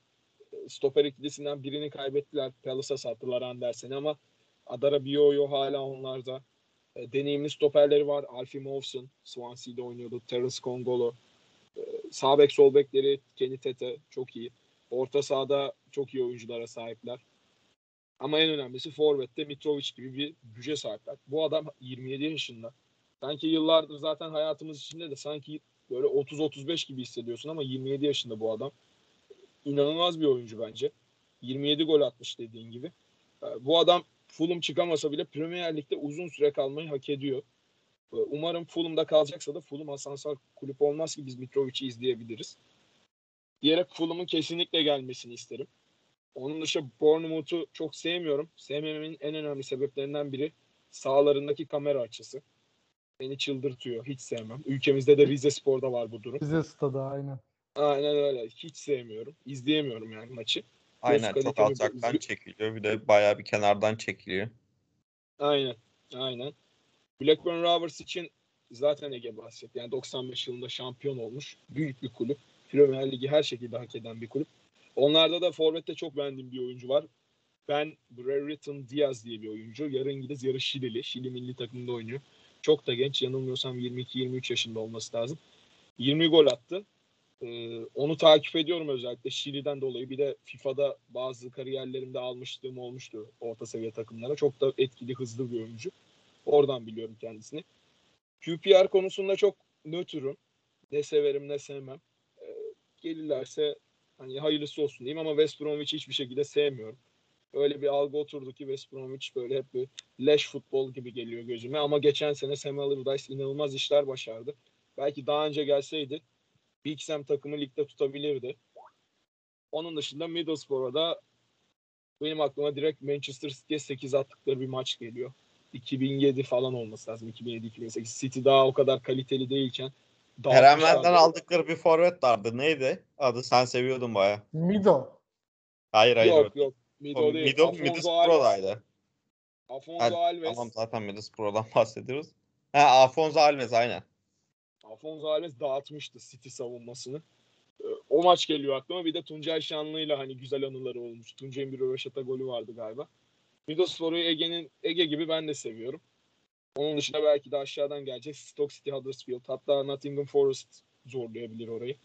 C: e, stoper ikilisinden birini kaybettiler. Palace'a sattılar Andersen'i ama Adara Bioyo hala onlarda. E, deneyimli stoperleri var. Alfie Mawson, Swansea'de oynuyordu. Terence Kongolo. E, sağ bek sol bekleri Kenny Tete çok iyi. Orta sahada çok iyi oyunculara sahipler. Ama en önemlisi Forvet'te Mitrovic gibi bir güce sahipler. Bu adam 27 yaşında. Sanki yıllardır zaten hayatımız içinde de sanki böyle 30-35 gibi hissediyorsun ama 27 yaşında bu adam. İnanılmaz bir oyuncu bence. 27 gol atmış dediğin gibi. Ee, Bu adam Fulham çıkamasa bile Premier Lig'de uzun süre kalmayı hak ediyor. Ee, Umarım Fulham'da kalacaksa da Fulham asansör kulüp olmaz ki biz Mitrovic'i izleyebiliriz. Diyerek Fulham'ın kesinlikle gelmesini isterim. Onun dışında Bournemouth'u çok sevmiyorum. Sevmememin en önemli sebeplerinden biri sağlarındaki kamera açısı. Beni çıldırtıyor. Hiç sevmem. Ülkemizde de Rize Spor'da var bu durum.
B: Bize stadı aynen.
C: Aynen öyle. Hiç sevmiyorum. İzleyemiyorum yani maçı.
A: Aynen çok alçaktan çekiliyor. Bir de bayağı bir kenardan çekiliyor.
C: Aynen. Aynen. Blackburn Rovers için zaten Ege bahsetti. Yani 95 yılında şampiyon olmuş. Büyük bir kulüp. Premier Ligi her şekilde hak eden bir kulüp. Onlarda da Forvet'te çok beğendiğim bir oyuncu var. Ben Brereton Diaz diye bir oyuncu. Yarı İngiliz, yarı Şilili. Şili milli takımında oynuyor. Çok da genç. Yanılmıyorsam 22-23 yaşında olması lazım. 20 gol attı. Onu takip ediyorum özellikle Şili'den dolayı. Bir de FIFA'da bazı kariyerlerimde almışlığım olmuştu orta seviye takımlara. Çok da etkili, hızlı bir oyuncu. Oradan biliyorum kendisini. QPR konusunda çok nötrüm. Ne severim ne sevmem. Ee, gelirlerse hani hayırlısı olsun diyeyim ama West Bromwich'i hiçbir şekilde sevmiyorum. Öyle bir algı oturdu ki West Bromwich böyle hep bir leş futbol gibi geliyor gözüme. Ama geçen sene Sam Allardyce inanılmaz işler başardı. Belki daha önce gelseydi Big Sam takımı ligde tutabilirdi. Onun dışında Middlesbrough'a da benim aklıma direkt Manchester City'ye 8 attıkları bir maç geliyor. 2007 falan olması lazım. 2007-2008. City daha o kadar kaliteli değilken dağıtmışlardı.
A: aldıkları bir forvet vardı. Neydi? Adı sen seviyordun baya.
B: Mido.
A: Hayır hayır.
C: Yok
A: o-
C: yok.
A: o
C: Mido değil.
A: Middle,
C: Afonso Alves.
A: Middlesbrough'daydı.
C: Afonso Alves.
A: Tamam zaten Middlesbrough'dan bahsediyoruz. Ha Afonso Alves aynen.
C: Afonso Alves dağıtmıştı City savunmasını. Ee, O maç geliyor aklıma. Bir de Tuncay Şanlı'yla hani güzel anıları olmuş. Tuncay'ın bir röveşata golü vardı galiba. Middlesbrough'u Ege'nin Ege gibi ben de seviyorum. Onun dışında belki de aşağıdan gelecek Stoke City Huddersfield. Hatta Nottingham Forest zorlayabilir orayı.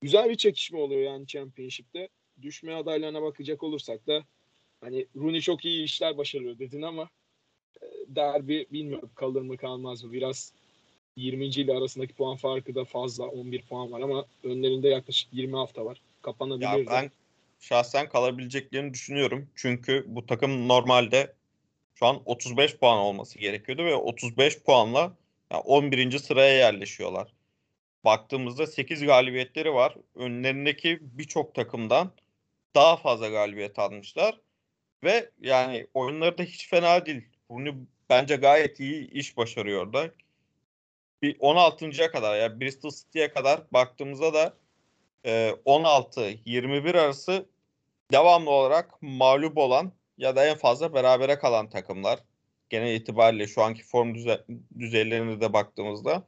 C: Güzel bir çekişme oluyor yani Championship'te. Düşme adaylarına bakacak olursak da hani Rooney çok iyi işler başarıyor dedin ama e, derbi bilmiyorum kalır mı kalmaz mı. Biraz 20. ile arasındaki puan farkı da fazla. 11 puan var ama önlerinde yaklaşık 20 hafta var. Kapanabilir
A: Ya ben şahsen kalabileceklerini düşünüyorum. Çünkü bu takım normalde şu an 35 puan olması gerekiyordu ve 35 puanla ya 11. sıraya yerleşiyorlar. Baktığımızda 8 galibiyetleri var. Önlerindeki birçok takımdan daha fazla galibiyet almışlar. Ve yani oyunları da hiç fena değil. Bunu bence gayet iyi iş başarıyor da. Bir 16.ya kadar ya Bristol City'ye kadar baktığımızda da e, 16-21 arası devamlı olarak mağlup olan ya da en fazla berabere kalan takımlar. Genel itibariyle şu anki form düze- düzeylerine de baktığımızda.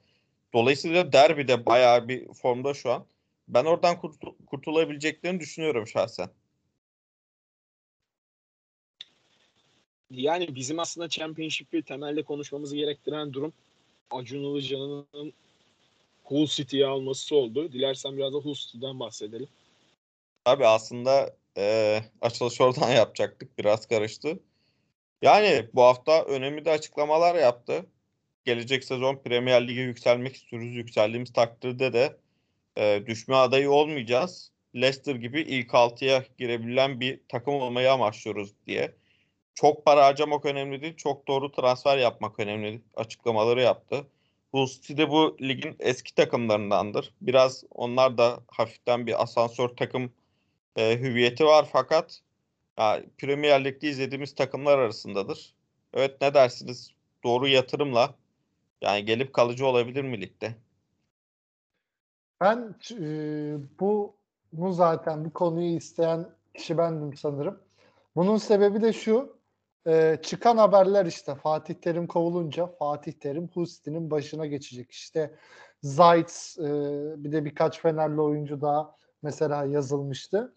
A: Dolayısıyla derbide bayağı bir formda şu an. Ben oradan kurtul- kurtulabileceklerini düşünüyorum şahsen.
C: Yani bizim aslında Championship'i temelde konuşmamızı gerektiren durum Acun Ilıcalı'nın Hull City'yi alması oldu. Dilersen biraz da Hull City'den bahsedelim.
A: Tabii aslında e, açılış oradan yapacaktık. Biraz karıştı. Yani bu hafta önemli de açıklamalar yaptı. Gelecek sezon Premier Lig'e yükselmek istiyoruz. Yükseldiğimiz takdirde de e, düşme adayı olmayacağız. Leicester gibi ilk altıya girebilen bir takım olmayı amaçlıyoruz diye. Çok para harcamak önemli değil. Çok doğru transfer yapmak önemli açıklamaları yaptı. Hull City bu ligin eski takımlarındandır. Biraz onlar da hafiften bir asansör takım e, hüviyeti var fakat ya, Premier Lig'de izlediğimiz takımlar arasındadır. Evet ne dersiniz? Doğru yatırımla yani gelip kalıcı olabilir mi ligde?
B: Ben e, bu bu zaten bu konuyu isteyen kişi bendim sanırım. Bunun sebebi de şu. E, çıkan haberler işte Fatih Terim kovulunca Fatih Terim Husti'nin başına geçecek. İşte Zayt e, bir de birkaç Fenerli oyuncu daha mesela yazılmıştı.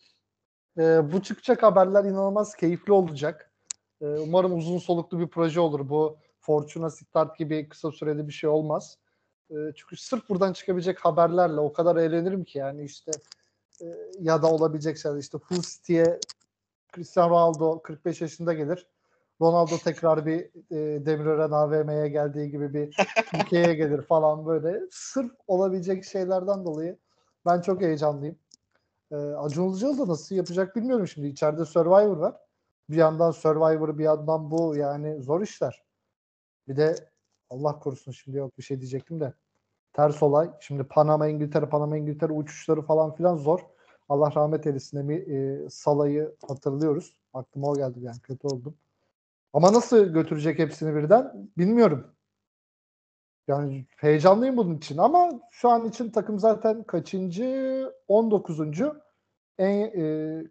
B: E, bu çıkacak haberler inanılmaz keyifli olacak. E, umarım uzun soluklu bir proje olur. Bu Fortuna Start gibi kısa süreli bir şey olmaz. E, çünkü sırf buradan çıkabilecek haberlerle o kadar eğlenirim ki yani işte e, ya da olabilecek şeyler işte Full Cristiano Ronaldo 45 yaşında gelir. Ronaldo tekrar bir e, Demirören AVM'ye geldiği gibi bir ülkeye gelir falan böyle. Sırf olabilecek şeylerden dolayı ben çok heyecanlıyım. E, Acun Ilıcalı da nasıl yapacak bilmiyorum şimdi. İçeride Survivor var. Bir yandan Survivor bir yandan bu yani zor işler. Bir de Allah korusun şimdi yok bir şey diyecektim de ters olay. Şimdi Panama İngiltere Panama İngiltere uçuşları falan filan zor. Allah rahmet eylesin e, Salah'ı hatırlıyoruz. Aklıma o geldi yani kötü oldum. Ama nasıl götürecek hepsini birden bilmiyorum. Yani heyecanlıyım bunun için ama şu an için takım zaten kaçıncı? 19. En e,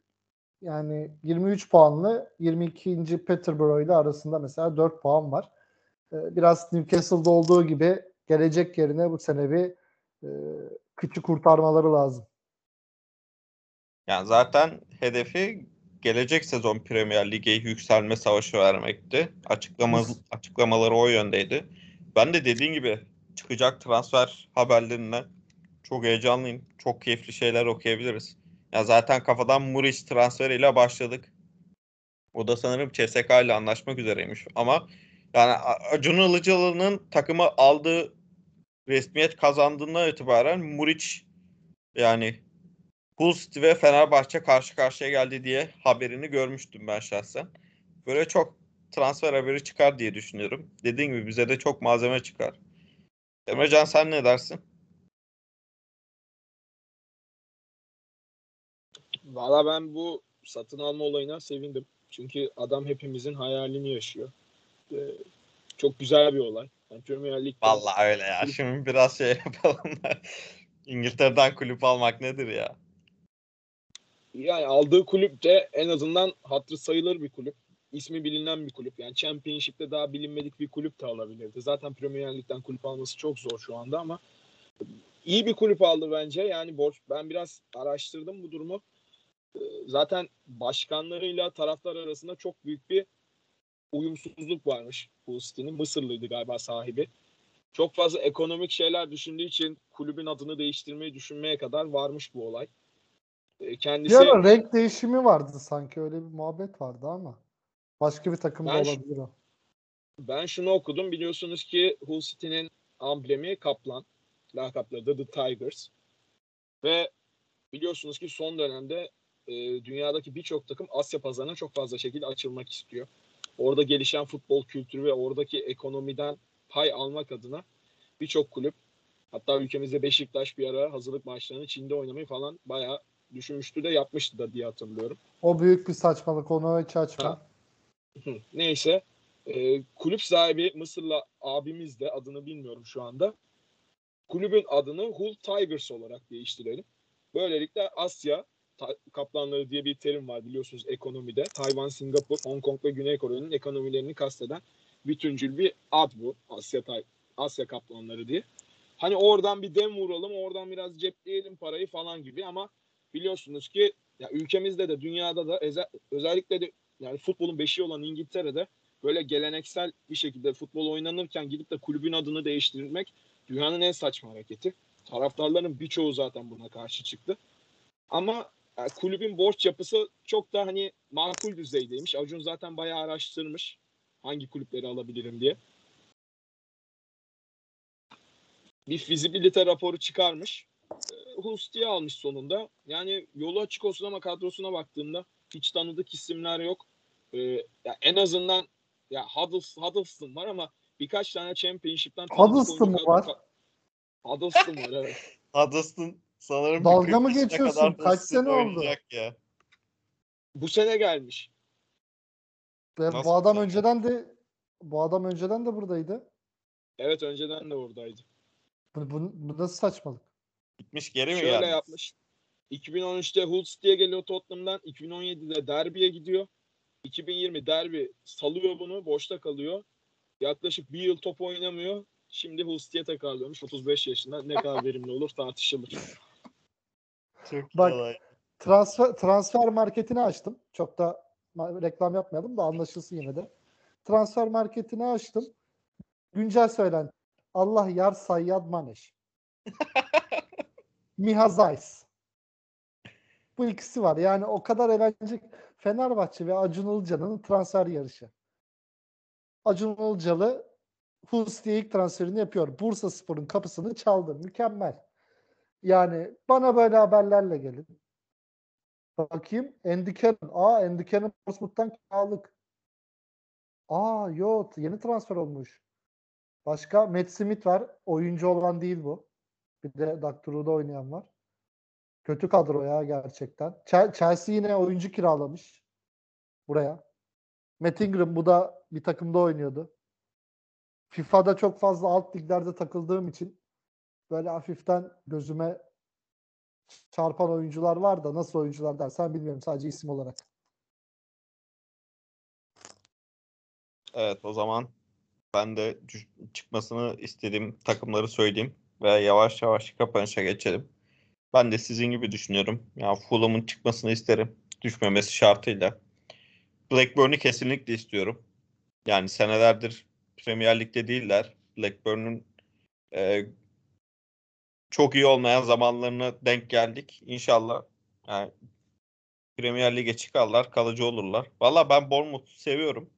B: yani 23 puanlı 22. Peterborough ile arasında mesela 4 puan var. E, biraz Newcastle'da olduğu gibi gelecek yerine bu sene bir e, küçük kurtarmaları lazım.
A: Yani zaten hedefi gelecek sezon Premier Lig'e yükselme savaşı vermekti. Açıklama, açıklamaları o yöndeydi. Ben de dediğin gibi çıkacak transfer haberlerinden çok heyecanlıyım. Çok keyifli şeyler okuyabiliriz. Ya zaten kafadan Muriç transferiyle başladık. O da sanırım CSK ile anlaşmak üzereymiş. Ama yani Acun Ilıcalı'nın takımı aldığı resmiyet kazandığından itibaren Muriç yani Hull City ve Fenerbahçe karşı karşıya geldi diye haberini görmüştüm ben şahsen. Böyle çok transfer haberi çıkar diye düşünüyorum. Dediğim gibi bize de çok malzeme çıkar. Emrecan sen ne dersin?
C: Valla ben bu satın alma olayına sevindim. Çünkü adam hepimizin hayalini yaşıyor. Ee, çok güzel bir olay. Yani Premier Lig'de...
A: Vallahi öyle ya. Şimdi biraz şey yapalım. İngiltere'den kulüp almak nedir ya?
C: Yani aldığı kulüp de en azından hatırı sayılır bir kulüp. İsmi bilinen bir kulüp. Yani Championship'te daha bilinmedik bir kulüp de alabilirdi. Zaten Premier Lig'den kulüp alması çok zor şu anda ama iyi bir kulüp aldı bence. Yani borç ben biraz araştırdım bu durumu. Ee, zaten başkanlarıyla taraftar arasında çok büyük bir uyumsuzluk varmış bu City'nin. Mısırlıydı galiba sahibi. Çok fazla ekonomik şeyler düşündüğü için kulübün adını değiştirmeyi düşünmeye kadar varmış bu olay.
B: Ee, kendisi... Bir ara renk değişimi vardı sanki öyle bir muhabbet vardı ama. Başka bir takımda ben, olabilir o.
C: Ben şunu okudum. Biliyorsunuz ki Hull City'nin amblemi kaplan. Lakapları da The Tigers. Ve biliyorsunuz ki son dönemde e, dünyadaki birçok takım Asya pazarına çok fazla şekilde açılmak istiyor. Orada gelişen futbol kültürü ve oradaki ekonomiden pay almak adına birçok kulüp hatta ülkemizde Beşiktaş bir ara hazırlık maçlarını Çin'de oynamayı falan bayağı düşünmüştü de yapmıştı da diye hatırlıyorum.
B: O büyük bir saçmalık onu hiç açma.
C: Neyse e, kulüp sahibi Mısırlı abimiz de adını bilmiyorum şu anda. Kulübün adını Hull Tigers olarak değiştirelim. Böylelikle Asya kaplanları diye bir terim var biliyorsunuz ekonomide. Tayvan, Singapur, Hong Kong ve Güney Kore'nin ekonomilerini kasteden bütüncül bir ad bu. Asya Asya kaplanları diye. Hani oradan bir dem vuralım, oradan biraz cepleyelim parayı falan gibi ama biliyorsunuz ki ya ülkemizde de dünyada da özellikle de yani futbolun beşiği olan İngiltere'de böyle geleneksel bir şekilde futbol oynanırken gidip de kulübün adını değiştirmek dünyanın en saçma hareketi. Taraftarların birçoğu zaten buna karşı çıktı. Ama yani kulübün borç yapısı çok da hani makul düzeydeymiş. Acun zaten bayağı araştırmış. Hangi kulüpleri alabilirim diye. Bir fizibilite raporu çıkarmış. Husti'yi almış sonunda. Yani yolu açık olsun ama kadrosuna baktığımda hiç tanıdık isimler yok. E, ya en azından ya Huddles- Huddleston var ama birkaç tane Championship'ten
B: Huddleston mu var?
C: Huddleston var evet.
A: Huddleston sanırım
B: Dalga
A: 40
B: mı geçiyorsun? Kaç sene oldu?
A: Ya.
C: Bu sene gelmiş.
B: Ve
A: Nasıl
B: bu adam önceden de bu adam önceden de buradaydı.
C: Evet önceden de oradaydı.
B: Bu, bu, bu nasıl saçmalık?
A: Gitmiş geri mi
C: Şöyle
A: geldi?
C: yapmış. 2013'te Hulls diye geliyor Tottenham'dan. 2017'de Derby'ye gidiyor. 2020 Derby salıyor bunu. Boşta kalıyor. Yaklaşık bir yıl top oynamıyor. Şimdi Hulls diye tekrarlıyormuş. 35 yaşında. Ne kadar verimli olur tartışılır.
A: Çok
B: Bak-
A: kolay.
B: Transfer transfer marketini açtım. Çok da reklam yapmayalım da anlaşılsın yine de. Transfer marketini açtım. Güncel söylenti. Allah yar Sayyad Maneş. Miha Zayis. Bu ikisi var. Yani o kadar eğlenceli Fenerbahçe ve Acun Ilıcalı'nın transfer yarışı. Acun Ilıcalı Hus ilk transferini yapıyor. Bursa Spor'un kapısını çaldı. Mükemmel. Yani bana böyle haberlerle gelin. Bakayım. Andy Cannon. Aa Andy Cannon Portsmouth'tan kiralık. Aa yok. Yeni transfer olmuş. Başka Matt Smith var. Oyuncu olan değil bu. Bir de Doctor oynayan var. Kötü kadro ya gerçekten. Chel- Chelsea yine oyuncu kiralamış. Buraya. Matt Ingram bu da bir takımda oynuyordu. FIFA'da çok fazla alt liglerde takıldığım için böyle hafiften gözüme çarpan oyuncular var da nasıl oyuncular dersen bilmiyorum sadece isim olarak.
A: Evet o zaman ben de çıkmasını istediğim takımları söyleyeyim ve yavaş yavaş kapanışa geçelim. Ben de sizin gibi düşünüyorum. Ya Fulham'ın çıkmasını isterim. Düşmemesi şartıyla. Blackburn'u kesinlikle istiyorum. Yani senelerdir Premier Lig'de değiller. Blackburn'un e, çok iyi olmayan zamanlarına denk geldik. İnşallah yani Premier Lig'e çıkarlar, kalıcı olurlar. Valla ben Bournemouth'u seviyorum.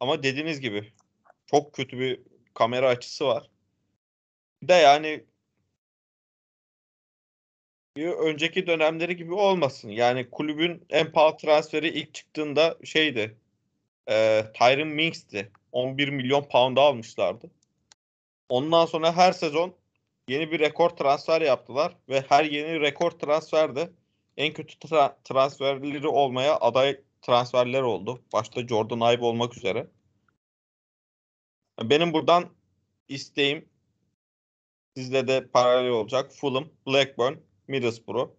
A: Ama dediğiniz gibi çok kötü bir kamera açısı var. De yani önceki dönemleri gibi olmasın. Yani kulübün en pahalı transferi ilk çıktığında şeydi. E, Tyron Minks'ti. 11 milyon pound'a almışlardı. Ondan sonra her sezon yeni bir rekor transfer yaptılar ve her yeni rekor transferde en kötü tra- transferleri olmaya aday transferler oldu. Başta Jordan Ibe olmak üzere. Benim buradan isteğim sizle de paralel olacak. Fulham, Blackburn, Middlesbrough.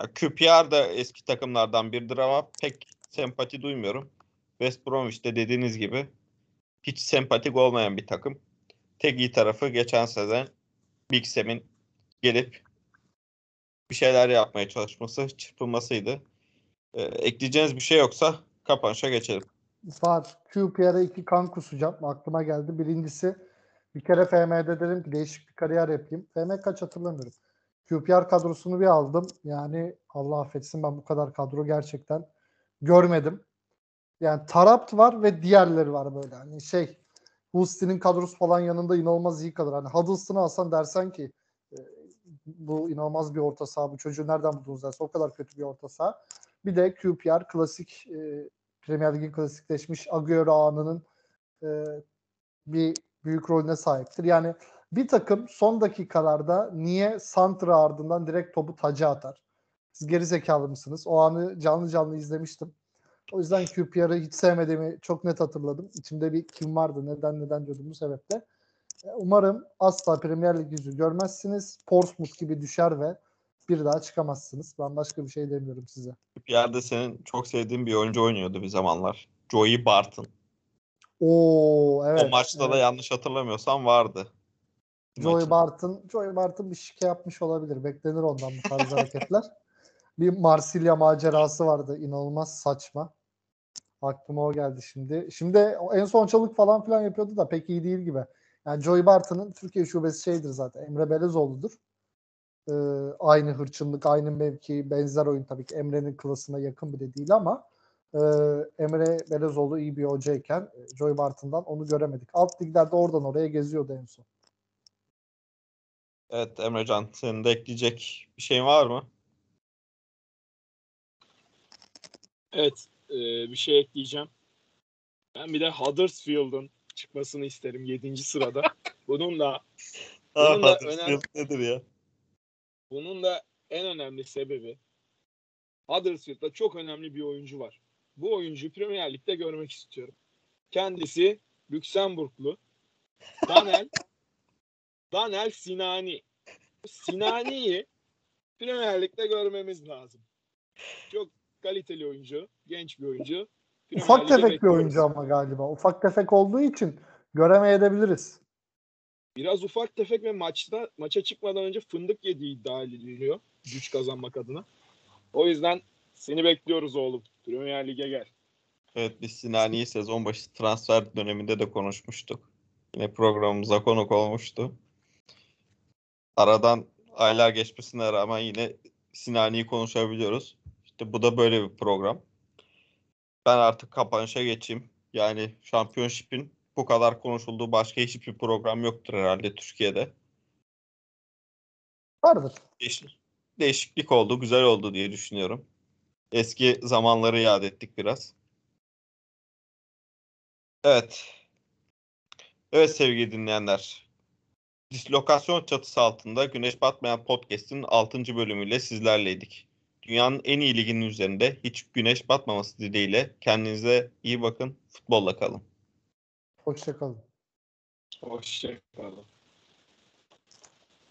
A: Yani QPR da eski takımlardan biridir ama pek sempati duymuyorum. West Bromwich de dediğiniz gibi hiç sempatik olmayan bir takım. Tek iyi tarafı geçen sezon Big Sam'in gelip bir şeyler yapmaya çalışması, çırpınmasıydı. Ee, ekleyeceğiniz bir şey yoksa kapanışa geçelim.
B: Var. QPR'e iki kan kusacağım. Aklıma geldi. Birincisi bir kere FM'de dedim ki değişik bir kariyer yapayım. FM kaç hatırlamıyorum. QPR kadrosunu bir aldım. Yani Allah affetsin ben bu kadar kadro gerçekten görmedim. Yani Tarapt var ve diğerleri var böyle. Hani şey Houston'in kadrosu falan yanında inanılmaz iyi kalır. Hani Huddleston'u alsan dersen ki e, bu inanılmaz bir orta saha. Bu çocuğu nereden buldunuz derse o kadar kötü bir orta saha. Bir de QPR klasik e, Premier Lig'in klasikleşmiş Agüero anının e, bir büyük rolüne sahiptir. Yani bir takım son dakikalarda niye Santra ardından direkt topu taca atar? Siz geri zekalı mısınız? O anı canlı canlı izlemiştim. O yüzden QPR'ı hiç sevmediğimi çok net hatırladım. İçimde bir kim vardı neden neden diyordum bu sebeple. E, Umarım asla Premier Lig yüzü görmezsiniz. Portsmouth gibi düşer ve bir daha çıkamazsınız. Ben başka bir şey demiyorum size.
A: Bir senin çok sevdiğin bir oyuncu oynuyordu bir zamanlar. Joey Barton.
B: Oo evet.
A: o maçta da
B: evet.
A: yanlış hatırlamıyorsam vardı.
B: Joey. Barton, Joey Barton bir şike yapmış olabilir. Beklenir ondan bu tarz hareketler. Bir Marsilya macerası vardı. inanılmaz saçma. Aklıma o geldi şimdi. Şimdi en son çalık falan filan yapıyordu da pek iyi değil gibi. Yani Joey Barton'ın Türkiye şubesi şeydir zaten. Emre Belezoğlu'dur. Ee, aynı hırçınlık, aynı mevki, benzer oyun tabii ki Emre'nin klasına yakın bile değil ama e, Emre Belezoğlu iyi bir hocayken e, Joey Barton'dan onu göremedik. Alt liglerde oradan oraya geziyordu en son.
A: Evet Emrecan senin de ekleyecek bir şeyin var mı?
C: Evet, e, bir şey ekleyeceğim. Ben bir de Huddersfield'ın çıkmasını isterim 7. sırada. Bunun da Bunun da önemli-
A: nedir ya?
C: bunun da en önemli sebebi Huddersfield'da çok önemli bir oyuncu var. Bu oyuncuyu Premier Lig'de görmek istiyorum. Kendisi Lüksemburglu Danel Danel Sinani. Sinani'yi Premier Lig'de görmemiz lazım. Çok kaliteli oyuncu, genç bir oyuncu. Premier
B: Ufak
C: Lig'e
B: tefek bir oyuncu ama galiba. Ufak tefek olduğu için göremeyebiliriz.
C: Biraz ufak tefek ve maçta maça çıkmadan önce fındık yediği iddia ediliyor güç kazanmak adına. O yüzden seni bekliyoruz oğlum. Premier Lig'e gel.
A: Evet biz Sinani'yi sezon başı transfer döneminde de konuşmuştuk. Yine programımıza konuk olmuştu. Aradan aylar geçmesine rağmen yine Sinani'yi konuşabiliyoruz. İşte bu da böyle bir program. Ben artık kapanışa geçeyim. Yani Championship'in bu kadar konuşulduğu başka hiçbir program yoktur herhalde Türkiye'de.
B: Vardır.
A: Değiş- değişiklik oldu, güzel oldu diye düşünüyorum. Eski zamanları yad ettik biraz. Evet. Evet sevgili dinleyenler. Dislokasyon çatısı altında Güneş Batmayan Podcast'in 6. bölümüyle sizlerleydik. Dünyanın en iyi liginin üzerinde hiç güneş batmaması dileğiyle kendinize iyi bakın, futbolla kalın.
B: Hoşçakalın.
C: Hoşçakalın.